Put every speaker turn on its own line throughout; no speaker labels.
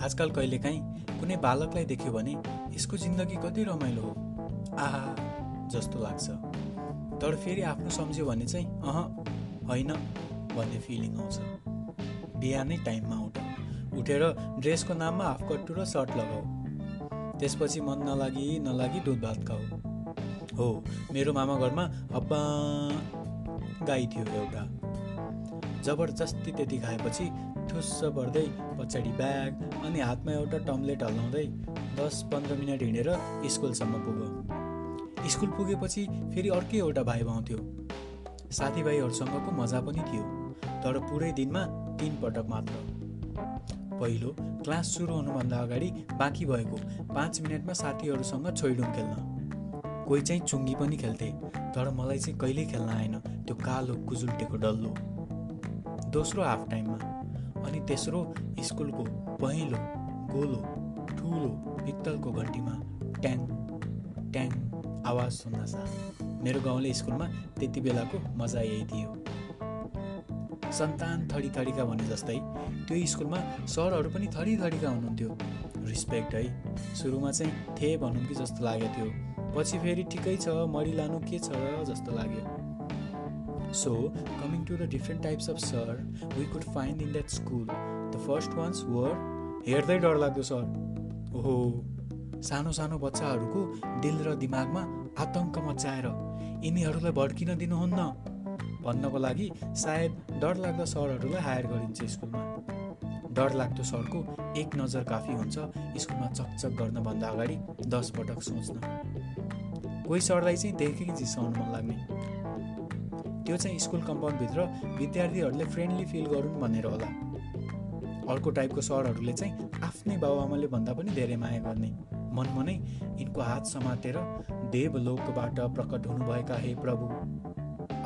आजकल कहिलेकाहीँ कुनै बालकलाई देख्यो भने यसको जिन्दगी कति रमाइलो हो। आहा जस्तो लाग्छ। तर फेरि आफ्नो सम्झ्यो भने चाहिँ अह होइन भन्ने फिलिङ आउँछ। बिहानै टाइममा उठ। उठेर ड्रेसको नाममा हाफ कट्टु र सर्ट लगाऊ। त्यसपछि मन नलागी नलागी दुध भात खाऊ। हो मेरो मामा घरमा अब्बा गाई थियो एउटा। जबरजस्ती त्यति खाएपछि ठुस्स पर्दै पछाडि ब्याग अनि हातमा एउटा टम्लेट हल्लाउँदै दस पन्ध्र मिनट हिँडेर स्कुलसम्म पुग्यो। स्कुल पुगेपछि फेरि अर्कै एउटा भाइ आउँथ्यो साथीभाइहरूसँगको मजा पनि थियो तर पुरै दिनमा तिन पटक मात्र। पहिलो क्लास सुरु हुनुभन्दा अगाडि बाँकी भएको पाँच मिनटमा साथीहरूसँग छोइडुङ खेल्न। कोही चाहिँ चुङ्गी पनि खेल्थे तर मलाई चाहिँ कहिल्यै खेल्न आएन त्यो कालो कुजुल्टेको डल्लो। दोस्रो हाफ टाइममा अनि तेस्रो स्कुलको पहिलो गोलो ठुलो पित्तलको घन्टीमा ट्याङ ट्याङ आवाज सुन्न सा। मेरो गाउँले स्कुलमा त्यति बेलाको मजा यही थियो। सन्तान थडी थडीका भने जस्तै त्यो स्कुलमा सरहरू पनि थडी थडीका हुनुहुन्थ्यो। रिस्पेक्ट है सुरुमा चाहिँ थे भनौँ कि जस्तो लागेको थियो पछि फेरि ठिकै छ मरि लानु के छ जस्तो लाग्यो। So coming to the different types of sir we could find in that school the first ones were हेर्दै डर लाग्दो सर ओहो सानो सानो बच्चाहरूको दिल र दिमागमा आतङ्क मचाएर यिनीहरूलाई भड्किन दिनुहुन्न। भन्नको लागि सायद डरलाग्दो सरहरूलाई हायर गरिन्छ स्कुलमा। डरलाग्दो सरको एक नजर काफी हुन्छ स्कुलमा चकचक गर्नभन्दा अगाडि दस पटक सोच्न। कोही सरलाई चाहिँ देखेकै जिसाउनु मन लाग्ने। त्यो चाहिँ स्कुल कम्पाउन्डभित्र विद्यार्थीहरूले फ्रेन्डली फिल गरून् भनेर होला। अर्को टाइपको सरहरूले चाहिँ आफ्नै बाबुआमाले भन्दा पनि धेरै माया गर्ने। मनमनै यिनको हात समातेर देवलोकबाट प्रकट हुनुभएका हे प्रभु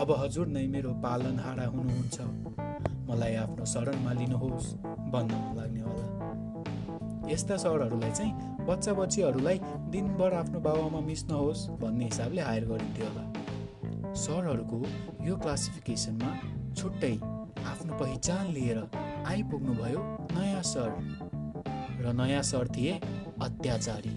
अब हजुर नै मेरो पालनहारा हुनुहुन्छ। मलाई आफ्नो शरणमा लिनुहोस् भन्न मन लाग्ने होला। यस्ता सरहरूलाई चाहिँ बच्चा बच्चीहरूलाई दिनभर आफ्नो बाबामा मिच्नुहोस् भन्ने हिसाबले हायर गरिन्थ्यो होला। सरहरूको यो क्लासिफिकेसनमा छुट्टै आफ्नो पहिचान लिएर आइपुग्नुभयो नयाँ सर र नयाँ सर थिए अत्याचारी।